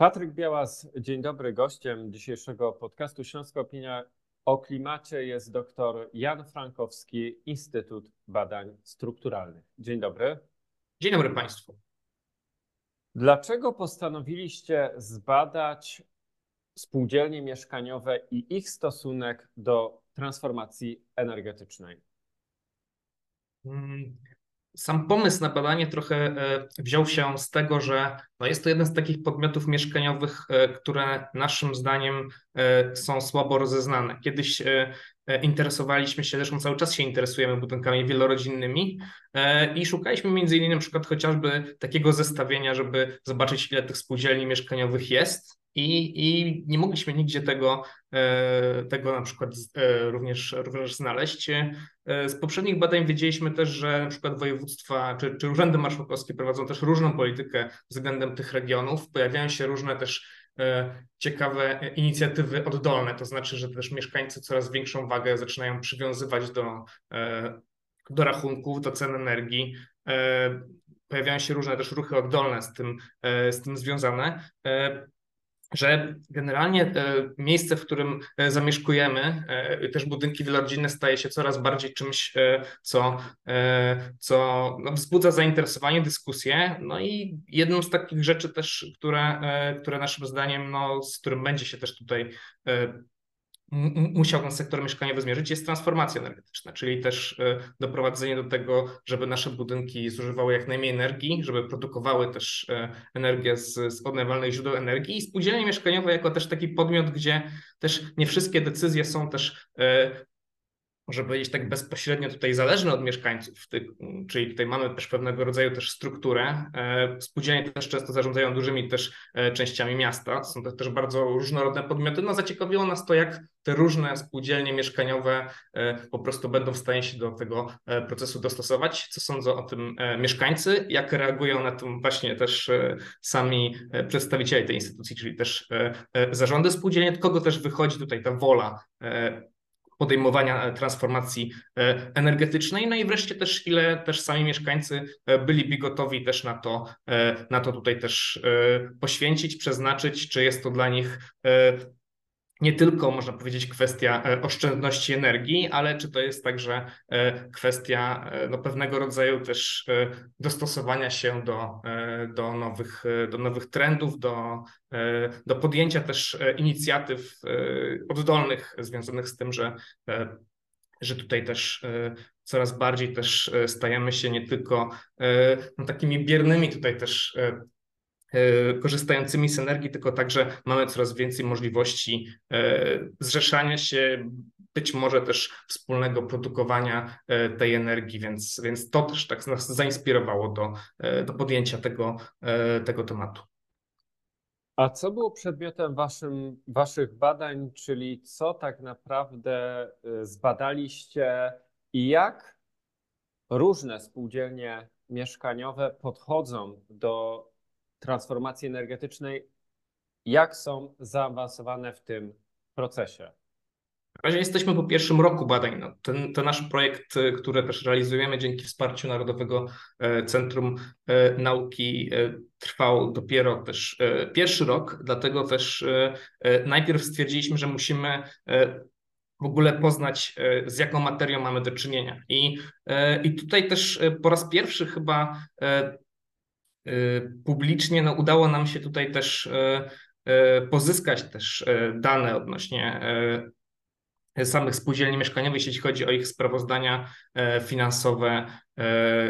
Patryk Białas, dzień dobry. Gościem dzisiejszego podcastu Śląska Opinia o klimacie jest dr Jan Frankowski, Instytut Badań Strukturalnych. Dzień dobry. Dzień dobry Państwu. Dlaczego postanowiliście zbadać spółdzielnie mieszkaniowe i ich stosunek do transformacji energetycznej? Sam pomysł na badanie trochę e, wziął się z tego, że no jest to jeden z takich podmiotów mieszkaniowych, e, które naszym zdaniem e, są słabo rozeznane. Kiedyś interesowaliśmy się, zresztą cały czas się interesujemy budynkami wielorodzinnymi i szukaliśmy między innymi na przykład chociażby takiego zestawienia, żeby zobaczyć ile tych spółdzielni mieszkaniowych jest i, I nie mogliśmy nigdzie tego, e, tego na przykład e, również, również znaleźć. E, z poprzednich badań wiedzieliśmy też, że na przykład województwa czy, czy urzędy marszałkowskie prowadzą też różną politykę względem tych regionów. Pojawiają się różne też ciekawe inicjatywy oddolne, to znaczy, że też mieszkańcy coraz większą wagę zaczynają przywiązywać do, do rachunków, do cen energii. Pojawiają się różne też ruchy oddolne z tym, z tym związane że generalnie e, miejsce, w którym e, zamieszkujemy, e, też budynki wielorodzinne staje się coraz bardziej czymś, co, co no, wzbudza zainteresowanie, dyskusję. No i jedną z takich rzeczy też, które, które naszym zdaniem, no, z którym będzie się też tutaj musiał ten sektor mieszkaniowy zmierzyć, jest transformacja energetyczna, czyli też e, doprowadzenie do tego, żeby nasze budynki zużywały jak najmniej energii, żeby produkowały też e, energię z, z odnawialnych źródeł energii i spółdzielnie mieszkaniowe jako też taki podmiot, gdzie też nie wszystkie decyzje są też e, może powiedzieć tak bezpośrednio tutaj zależne od mieszkańców, czyli tutaj mamy też pewnego rodzaju też strukturę. E, spółdzielnie też często zarządzają dużymi też e, częściami miasta, są to też bardzo różnorodne podmioty. No zaciekawiło nas to, jak te różne spółdzielnie mieszkaniowe e, po prostu będą w stanie się do tego procesu dostosować. Co sądzą o tym mieszkańcy, jak reagują na tym właśnie też sami przedstawiciele tej instytucji, czyli też zarządy spółdzielni, od kogo też wychodzi tutaj ta wola podejmowania e, transformacji e, energetycznej. No i wreszcie też ile też sami mieszkańcy e, byliby gotowi też na to, na to tutaj też poświęcić, przeznaczyć, czy jest to dla nich nie tylko, można powiedzieć, kwestia e, oszczędności energii, ale czy to jest także e, kwestia e, no, pewnego rodzaju też dostosowania się do, do, nowych, do nowych trendów, do, do podjęcia też inicjatyw oddolnych związanych z tym, że, że tutaj też coraz bardziej też stajemy się nie tylko no, takimi biernymi tutaj też korzystającymi z energii, tylko także mamy coraz więcej możliwości e, zrzeszania się, być może też wspólnego produkowania e, tej energii, więc, więc to też tak nas zainspirowało do, do podjęcia tego, tego tematu. A co było przedmiotem waszym, waszych badań, czyli co tak naprawdę zbadaliście i jak różne spółdzielnie mieszkaniowe podchodzą do transformacji energetycznej, jak są zaawansowane w tym procesie? Na razie jesteśmy po pierwszym roku badań. No, ten, ten nasz projekt, y, który też realizujemy dzięki wsparciu Narodowego e, Centrum e, Nauki, e, trwał dopiero też pierwszy rok, dlatego też najpierw stwierdziliśmy, że musimy w ogóle poznać, z jaką materią mamy do czynienia. I, i tutaj też po raz pierwszy chyba publicznie, no udało nam się tutaj też y, y, pozyskać też dane odnośnie samych spółdzielni mieszkaniowych, jeśli chodzi o ich sprawozdania finansowe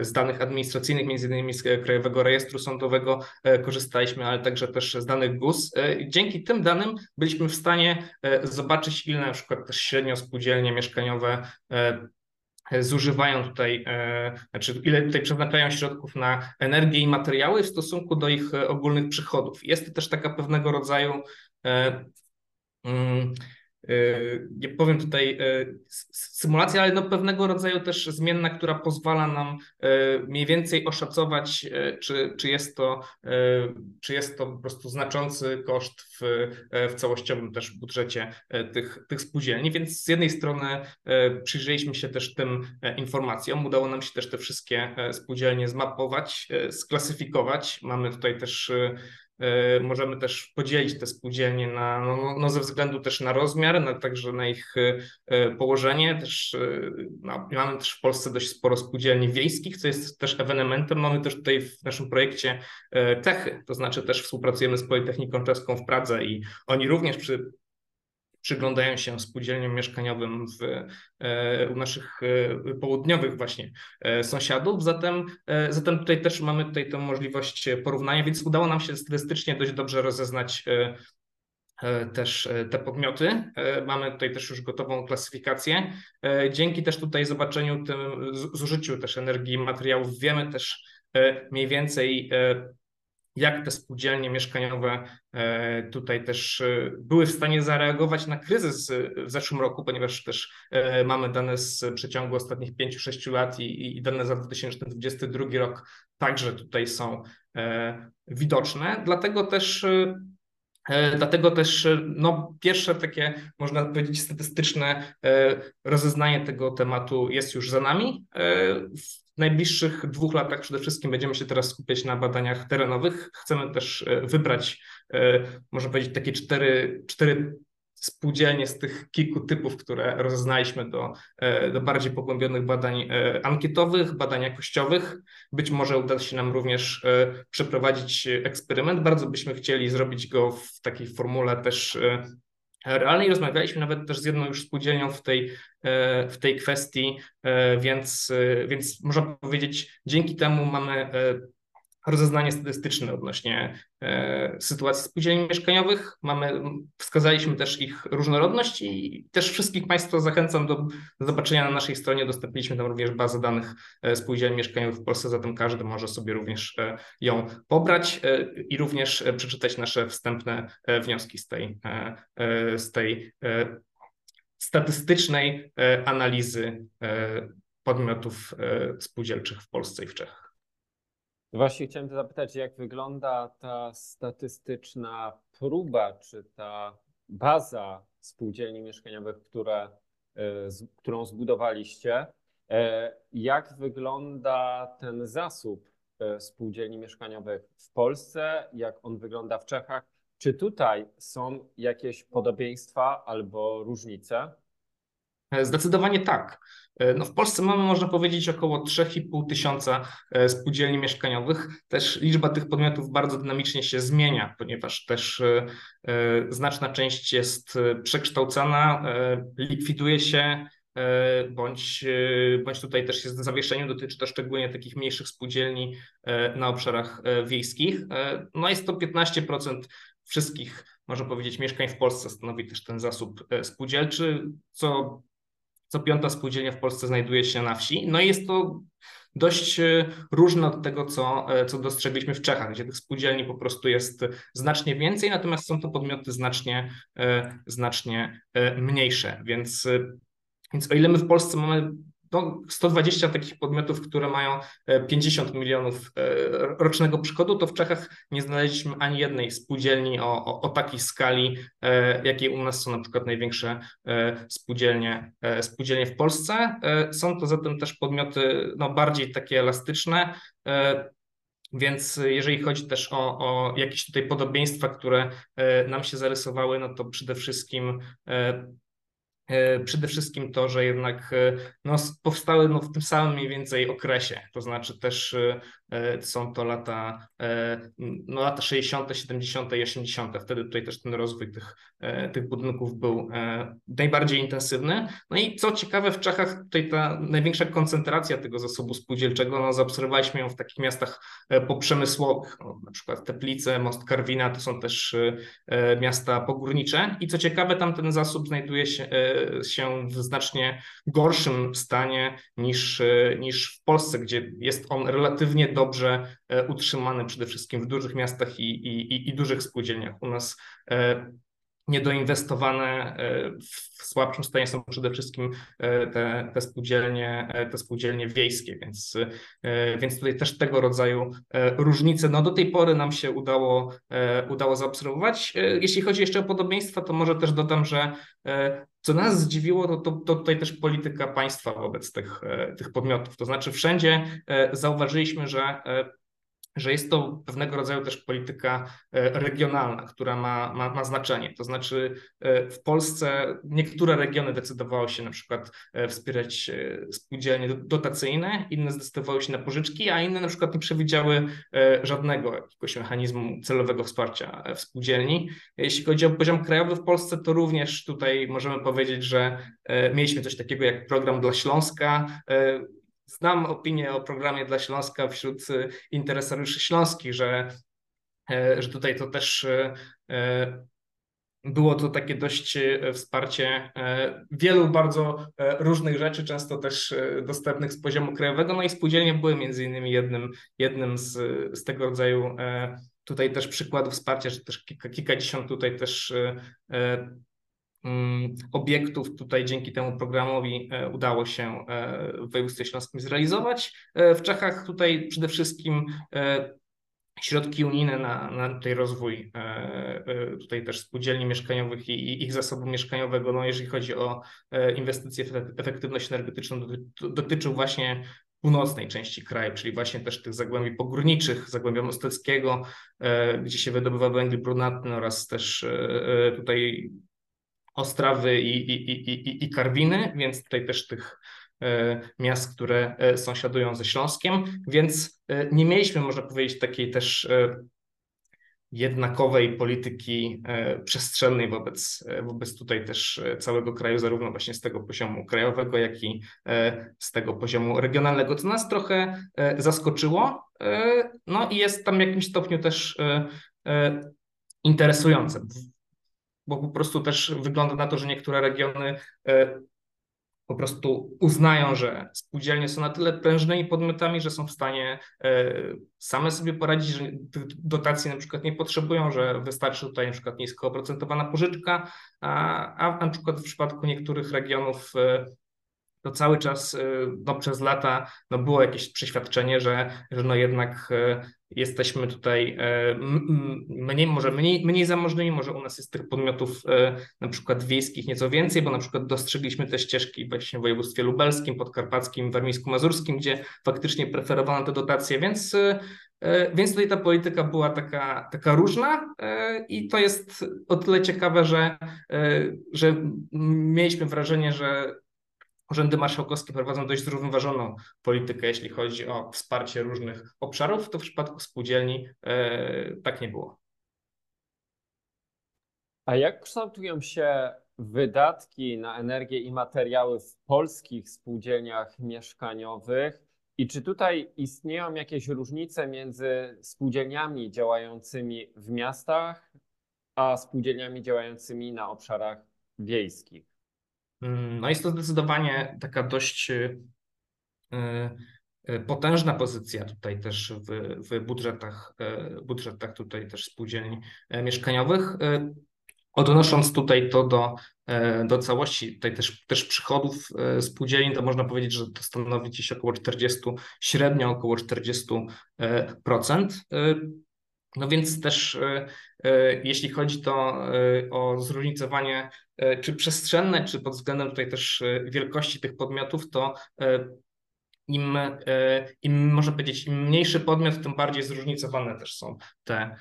z danych administracyjnych, między innymi z Krajowego Rejestru Sądowego korzystaliśmy, ale także też z danych GUS. Dzięki tym danym byliśmy w stanie zobaczyć, ile na przykład też średnio spółdzielnie mieszkaniowe zużywają tutaj, e, znaczy ile tutaj przeznaczają środków na energię i materiały w stosunku do ich e, ogólnych przychodów. Jest to też taka pewnego rodzaju e, mm, nie powiem tutaj yy, symulacja, ale no pewnego rodzaju też zmienna, która pozwala nam yy, mniej więcej oszacować, czy, czy, jest, to, czy jest to po prostu znaczący koszt w, w całościowym też budżecie tych, tych spółdzielni. Więc z jednej strony przyjrzeliśmy się też tym informacjom, udało nam się też te wszystkie spółdzielnie zmapować, sklasyfikować. Mamy tutaj też możemy też podzielić te spółdzielnie na, no, no, no ze względu też na rozmiar, na, także na ich położenie. Też, no, mamy też w Polsce dość sporo spółdzielni wiejskich, co jest też ewenementem. Mamy też tutaj w naszym projekcie Techy, to znaczy też współpracujemy z Politechniką Czeską w Pradze i oni również przy przyglądają się spółdzielniom mieszkaniowym w, e, u naszych e, południowych właśnie e, sąsiadów. Zatem, zatem tutaj też mamy tutaj tę możliwość porównania, więc udało nam się statystycznie dość dobrze rozeznać też te podmioty. Mamy tutaj też już gotową klasyfikację. Dzięki też tutaj zobaczeniu, tym zużyciu też energii materiałów wiemy też mniej więcej jak te spółdzielnie mieszkaniowe e, tutaj też e, były w stanie zareagować na kryzys w zeszłym roku, ponieważ też e, mamy dane z przeciągu ostatnich 5-6 lat i, i dane za 2022 rok także tutaj są widoczne. Dlatego też Dlatego też no, pierwsze takie, można powiedzieć, statystyczne rozeznanie tego tematu jest już za nami. W najbliższych dwóch latach przede wszystkim będziemy się teraz skupiać na badaniach terenowych. Chcemy też e, wybrać, e, można powiedzieć, takie cztery, cztery spółdzielnie z tych kilku typów, które rozeznaliśmy do, e, do bardziej pogłębionych badań ankietowych, badań jakościowych. Być może uda się nam również przeprowadzić eksperyment. Bardzo byśmy chcieli zrobić go w takiej formule też realnej. Rozmawialiśmy nawet też z jedną już spółdzielnią w tej, e, w tej kwestii, e, więc, e, więc można powiedzieć, dzięki temu mamy rozeznanie statystyczne odnośnie e, sytuacji spółdzielni mieszkaniowych. Mamy, wskazaliśmy też ich różnorodność i też wszystkich Państwa zachęcam do, zobaczenia na naszej stronie. Udostępniliśmy tam również bazę danych e, spółdzielni mieszkaniowych w Polsce, zatem każdy może sobie również e, ją pobrać e, i również przeczytać nasze wstępne wnioski z tej, z tej statystycznej analizy podmiotów spółdzielczych w Polsce i w Czechach. Właśnie chciałem zapytać, jak wygląda ta statystyczna próba, czy ta baza spółdzielni mieszkaniowych, które, e, z, którą zbudowaliście. E, jak wygląda ten zasób e, spółdzielni mieszkaniowych w Polsce, jak on wygląda w Czechach? Czy tutaj są jakieś podobieństwa albo różnice? Zdecydowanie tak. E, no w Polsce mamy, można powiedzieć, około 3,5 tysiąca e, spółdzielni mieszkaniowych. Też liczba tych podmiotów bardzo dynamicznie się zmienia, ponieważ też e, znaczna część jest przekształcana, likwiduje się, bądź, bądź tutaj też jest w zawieszeniu. Dotyczy to szczególnie takich mniejszych spółdzielni na obszarach wiejskich. No jest to 15% wszystkich, można powiedzieć, mieszkań w Polsce stanowi też ten zasób spółdzielczy, co co piąta spółdzielnia w Polsce znajduje się na wsi. No i jest to dość e, różne od tego, co, e, co dostrzegliśmy w Czechach, gdzie tych spółdzielni po prostu jest znacznie więcej, natomiast są to podmioty znacznie, e, znacznie mniejsze. Więc, więc o ile my w Polsce mamy no, 120 takich podmiotów, które mają 50 e, milionów e, rocznego przychodu, to w Czechach nie znaleźliśmy ani jednej spółdzielni o, o, o takiej skali, e, jakiej u nas są na przykład największe spółdzielnie, spółdzielnie w Polsce. Są to zatem też podmioty no, bardziej takie elastyczne, więc jeżeli chodzi też o, o, jakieś tutaj podobieństwa, które nam się zarysowały, no to przede wszystkim przede wszystkim to, że jednak e, no, powstały no, w tym samym mniej więcej okresie, to znaczy też e, E, są to lata, e, no lata 60., 70. i 80. Wtedy tutaj też ten rozwój tych, e, tych budynków był najbardziej intensywny. No i co ciekawe, w Czechach tutaj ta największa koncentracja tego zasobu spółdzielczego, no zaobserwowaliśmy ją w takich miastach poprzemysłowych, no, na przykład Teplice, Most Karwina, to są też miasta pogórnicze i co ciekawe, tam ten zasób znajduje się, się w znacznie gorszym stanie niż, niż w Polsce, gdzie jest on relatywnie dobrze e, utrzymany przede wszystkim w dużych miastach i, i, i dużych spółdzielniach. U nas e, niedoinwestowane e, w słabszym stanie są przede wszystkim te, te, spółdzielnie, te spółdzielnie wiejskie, więc, więc tutaj też tego rodzaju różnice no do tej pory nam się udało, udało zaobserwować. Jeśli chodzi jeszcze o podobieństwa, to może też dodam, że co nas zdziwiło, to, to, to tutaj też polityka państwa wobec tych, tych podmiotów. To znaczy wszędzie zauważyliśmy, że że jest to pewnego rodzaju też polityka e, regionalna, która ma, ma, ma znaczenie. To znaczy e, w Polsce niektóre regiony decydowały się na przykład e, wspierać spółdzielnie dotacyjne, inne zdecydowały się na pożyczki, a inne na przykład nie przewidziały żadnego jakiegoś mechanizmu celowego wsparcia w spółdzielni. Jeśli chodzi o poziom krajowy w Polsce, to również tutaj możemy powiedzieć, że mieliśmy coś takiego jak program dla Śląska, znam opinię o programie dla Śląska wśród y, interesariuszy śląskich, że, e, że tutaj to też e, e, było to takie dość wsparcie wielu bardzo różnych rzeczy, często też dostępnych z poziomu krajowego, no i spółdzielnie były między innymi jednym, jednym z, z tego rodzaju tutaj też przykładów wsparcia, że też kilka, kilkadziesiąt tutaj też obiektów tutaj dzięki temu programowi e, udało się e, w województwie śląskim zrealizować. E, w Czechach tutaj przede wszystkim środki unijne na, na tutaj rozwój tutaj też spółdzielni mieszkaniowych i, i, ich zasobu mieszkaniowego, no jeżeli chodzi o inwestycje w efektywność energetyczną, dotyczył właśnie północnej części kraju, czyli właśnie też tych zagłębi pogórniczych, Zagłębia Mosteckiego, gdzie się wydobywa węgiel brunatny oraz też tutaj Ostrawy i, i, i, i Karwiny, więc tutaj też tych e, miast, które e, sąsiadują ze Śląskiem, więc e, nie mieliśmy, można powiedzieć, takiej też jednakowej polityki przestrzennej wobec, wobec tutaj też całego kraju, zarówno właśnie z tego poziomu krajowego, jak i z tego poziomu regionalnego, co nas trochę zaskoczyło, no i jest tam w jakimś stopniu też interesujące bo po prostu też wygląda na to, że niektóre regiony e, po prostu uznają, że spółdzielnie są na tyle prężnymi podmiotami, że są w stanie e, same sobie poradzić, że dotacji na przykład nie potrzebują, że wystarczy tutaj na przykład nisko oprocentowana pożyczka, a, a na przykład w przypadku niektórych regionów e, to cały czas no, przez lata no, było jakieś przeświadczenie, że, że no jednak jesteśmy tutaj e, mniej, może mniej, mniej zamożnymi, może u nas jest tych podmiotów na przykład wiejskich nieco więcej, bo na przykład dostrzegliśmy te ścieżki właśnie w województwie lubelskim, podkarpackim, warmińsko-mazurskim, gdzie faktycznie preferowano te dotacje, więc więc tutaj ta polityka była taka, taka różna i to jest o tyle ciekawe, że, że mieliśmy wrażenie, że Urzędy marszałkowskie prowadzą dość zrównoważoną politykę, jeśli chodzi o wsparcie różnych obszarów, to w przypadku spółdzielni e, tak nie było. A jak kształtują się wydatki na energię i materiały w polskich spółdzielniach mieszkaniowych? I czy tutaj istnieją jakieś różnice między spółdzielniami działającymi w miastach, a spółdzielniami działającymi na obszarach wiejskich? Mm, no jest to zdecydowanie taka dość y, y, potężna pozycja tutaj też w, w budżetach, y, budżetach tutaj też spółdzielni mieszkaniowych. Odnosząc tutaj to do, do całości tutaj też, też przychodów spółdzielni, to można powiedzieć, że to stanowi dziś około 40, średnio około 40%. No więc też jeśli chodzi to o zróżnicowanie E, czy przestrzenne, czy pod względem tutaj też e, wielkości tych podmiotów, to e, im, im można powiedzieć, im mniejszy podmiot, tym bardziej zróżnicowane też są te,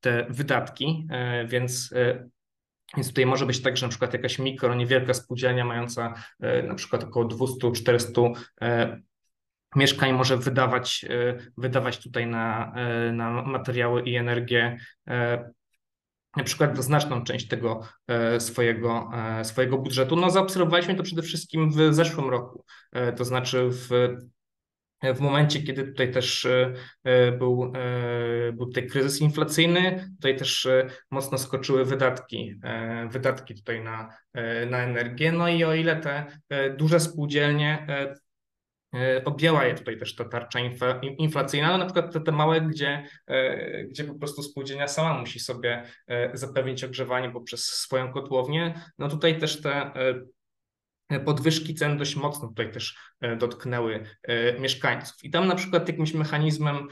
te wydatki, więc więc tutaj może być tak, że na przykład jakaś mikro, niewielka spółdzielnia mająca na przykład około 200-400 mieszkań może wydawać, wydawać tutaj na, na materiały i energię na przykład znaczną część tego e, swojego, e, swojego budżetu. No, zaobserwowaliśmy to przede wszystkim w zeszłym roku, e, to znaczy w, w momencie, kiedy tutaj też był, był tutaj kryzys inflacyjny, tutaj też mocno skoczyły wydatki, wydatki tutaj na, na energię. No i o ile te duże spółdzielnie E, objęła je tutaj też ta tarcza inflacyjna, ale na przykład te, te małe, gdzie, e, gdzie po prostu spółdzielnia sama musi sobie e, zapewnić ogrzewanie poprzez swoją kotłownię, no tutaj też te podwyżki cen dość mocno tutaj też dotknęły mieszkańców. I tam na przykład jakimś mechanizmem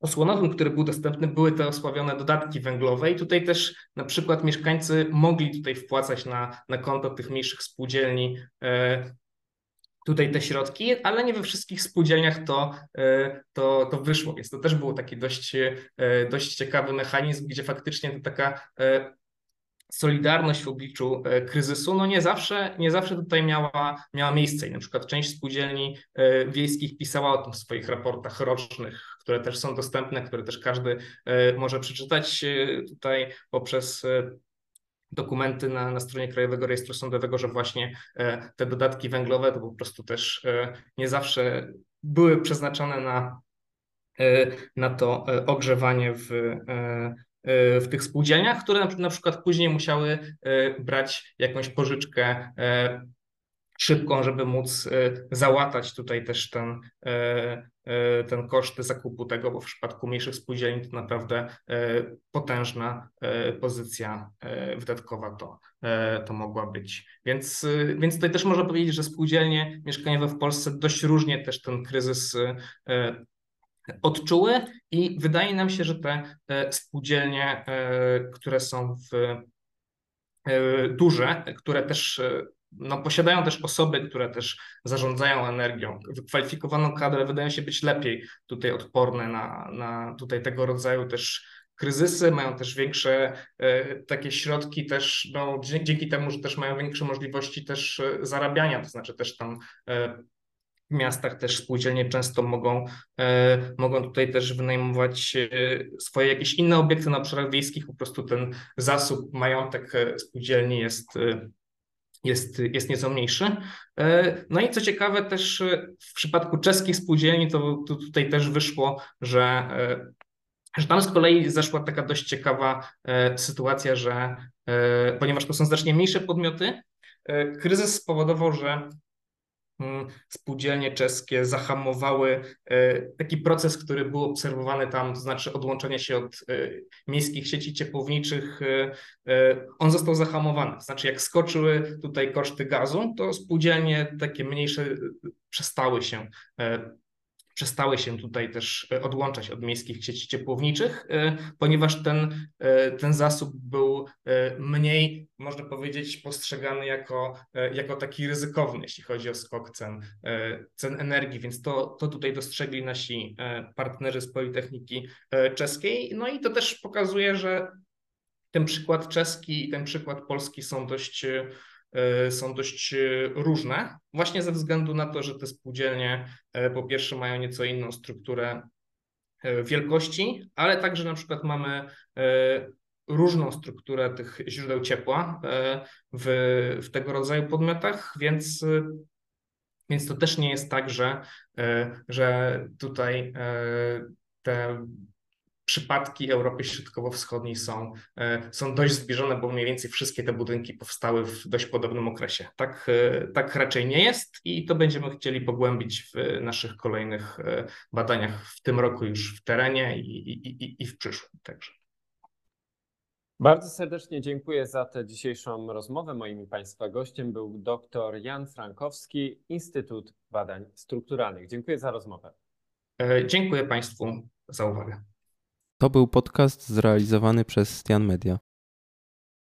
osłonowym, który był dostępny, były te osławione dodatki węglowe i tutaj też na przykład mieszkańcy mogli tutaj wpłacać na, na konto tych mniejszych spółdzielni tutaj te środki, ale nie we wszystkich spółdzielniach to, to, to wyszło, więc to też był taki dość, dość ciekawy mechanizm, gdzie faktycznie to taka solidarność w obliczu e, kryzysu, no nie zawsze, nie zawsze tutaj miała, miała miejsce. I na przykład część spółdzielni e, wiejskich pisała o tym w swoich raportach rocznych, które też są dostępne, które też każdy e, może przeczytać tutaj poprzez dokumenty na, na stronie Krajowego Rejestru Sądowego, że właśnie te dodatki węglowe to po prostu też nie zawsze były przeznaczone na, na to ogrzewanie w, E, w tych spółdzielniach, które na przykład później musiały e, brać jakąś pożyczkę e, szybką, żeby móc załatać tutaj też ten, ten koszt zakupu tego, bo w przypadku mniejszych spółdzielni to naprawdę potężna pozycja wydatkowa to, to mogła być. Więc, więc tutaj też można powiedzieć, że spółdzielnie mieszkaniowe w Polsce dość różnie też ten kryzys odczuły i wydaje nam się, że te e, spółdzielnie, e, które są w e, duże, które też no, posiadają też osoby, które też zarządzają energią, wykwalifikowaną kadrę, wydają się być lepiej tutaj odporne na, na tutaj tego rodzaju też kryzysy, mają też większe takie środki też, no, dzięki temu, że też mają większe możliwości też zarabiania, to znaczy też tam w miastach też spółdzielnie często mogą, e, mogą tutaj też wynajmować e, swoje jakieś inne obiekty na obszarach wiejskich, po prostu ten zasób, majątek e, spółdzielni jest jest, jest nieco mniejszy. No i co ciekawe, też w przypadku czeskich spółdzielni, to, to tutaj też wyszło, że, że tam z kolei zaszła taka dość ciekawa sytuacja, że ponieważ to są znacznie mniejsze podmioty, kryzys spowodował, że spółdzielnie czeskie zahamowały e, taki proces, który był obserwowany tam, to znaczy odłączenie się od e, miejskich sieci ciepłowniczych, e, on został zahamowany. To znaczy, jak skoczyły tutaj koszty gazu, to spółdzielnie takie mniejsze przestały się przestały się tutaj też e, odłączać od miejskich sieci ciepłowniczych, e, ponieważ ten, e, ten zasób był mniej, można powiedzieć, postrzegany jako, jako taki ryzykowny, jeśli chodzi o skok cen, cen energii, więc to, to tutaj dostrzegli nasi partnerzy z Politechniki Czeskiej. No i to też pokazuje, że ten przykład czeski i ten przykład polski są dość są dość e, różne, właśnie ze względu na to, że te spółdzielnie e, po pierwsze mają nieco inną strukturę wielkości, ale także na przykład mamy różną strukturę tych źródeł ciepła w, w tego rodzaju podmiotach, więc, więc to też nie jest tak, że, że tutaj te przypadki Europy Środkowo-Wschodniej są, e, są dość zbliżone, bo mniej więcej wszystkie te budynki powstały w dość podobnym okresie. Tak, e, tak raczej nie jest i to będziemy chcieli pogłębić w naszych kolejnych e, badaniach w tym roku już w terenie i, i, i w przyszłym także. Bardzo serdecznie dziękuję za tę dzisiejszą rozmowę. Moim Państwa gościem był dr Jan Frankowski, Instytut Badań Strukturalnych. Dziękuję za rozmowę. Dziękuję Państwu za uwagę. To był podcast zrealizowany przez Stian Media.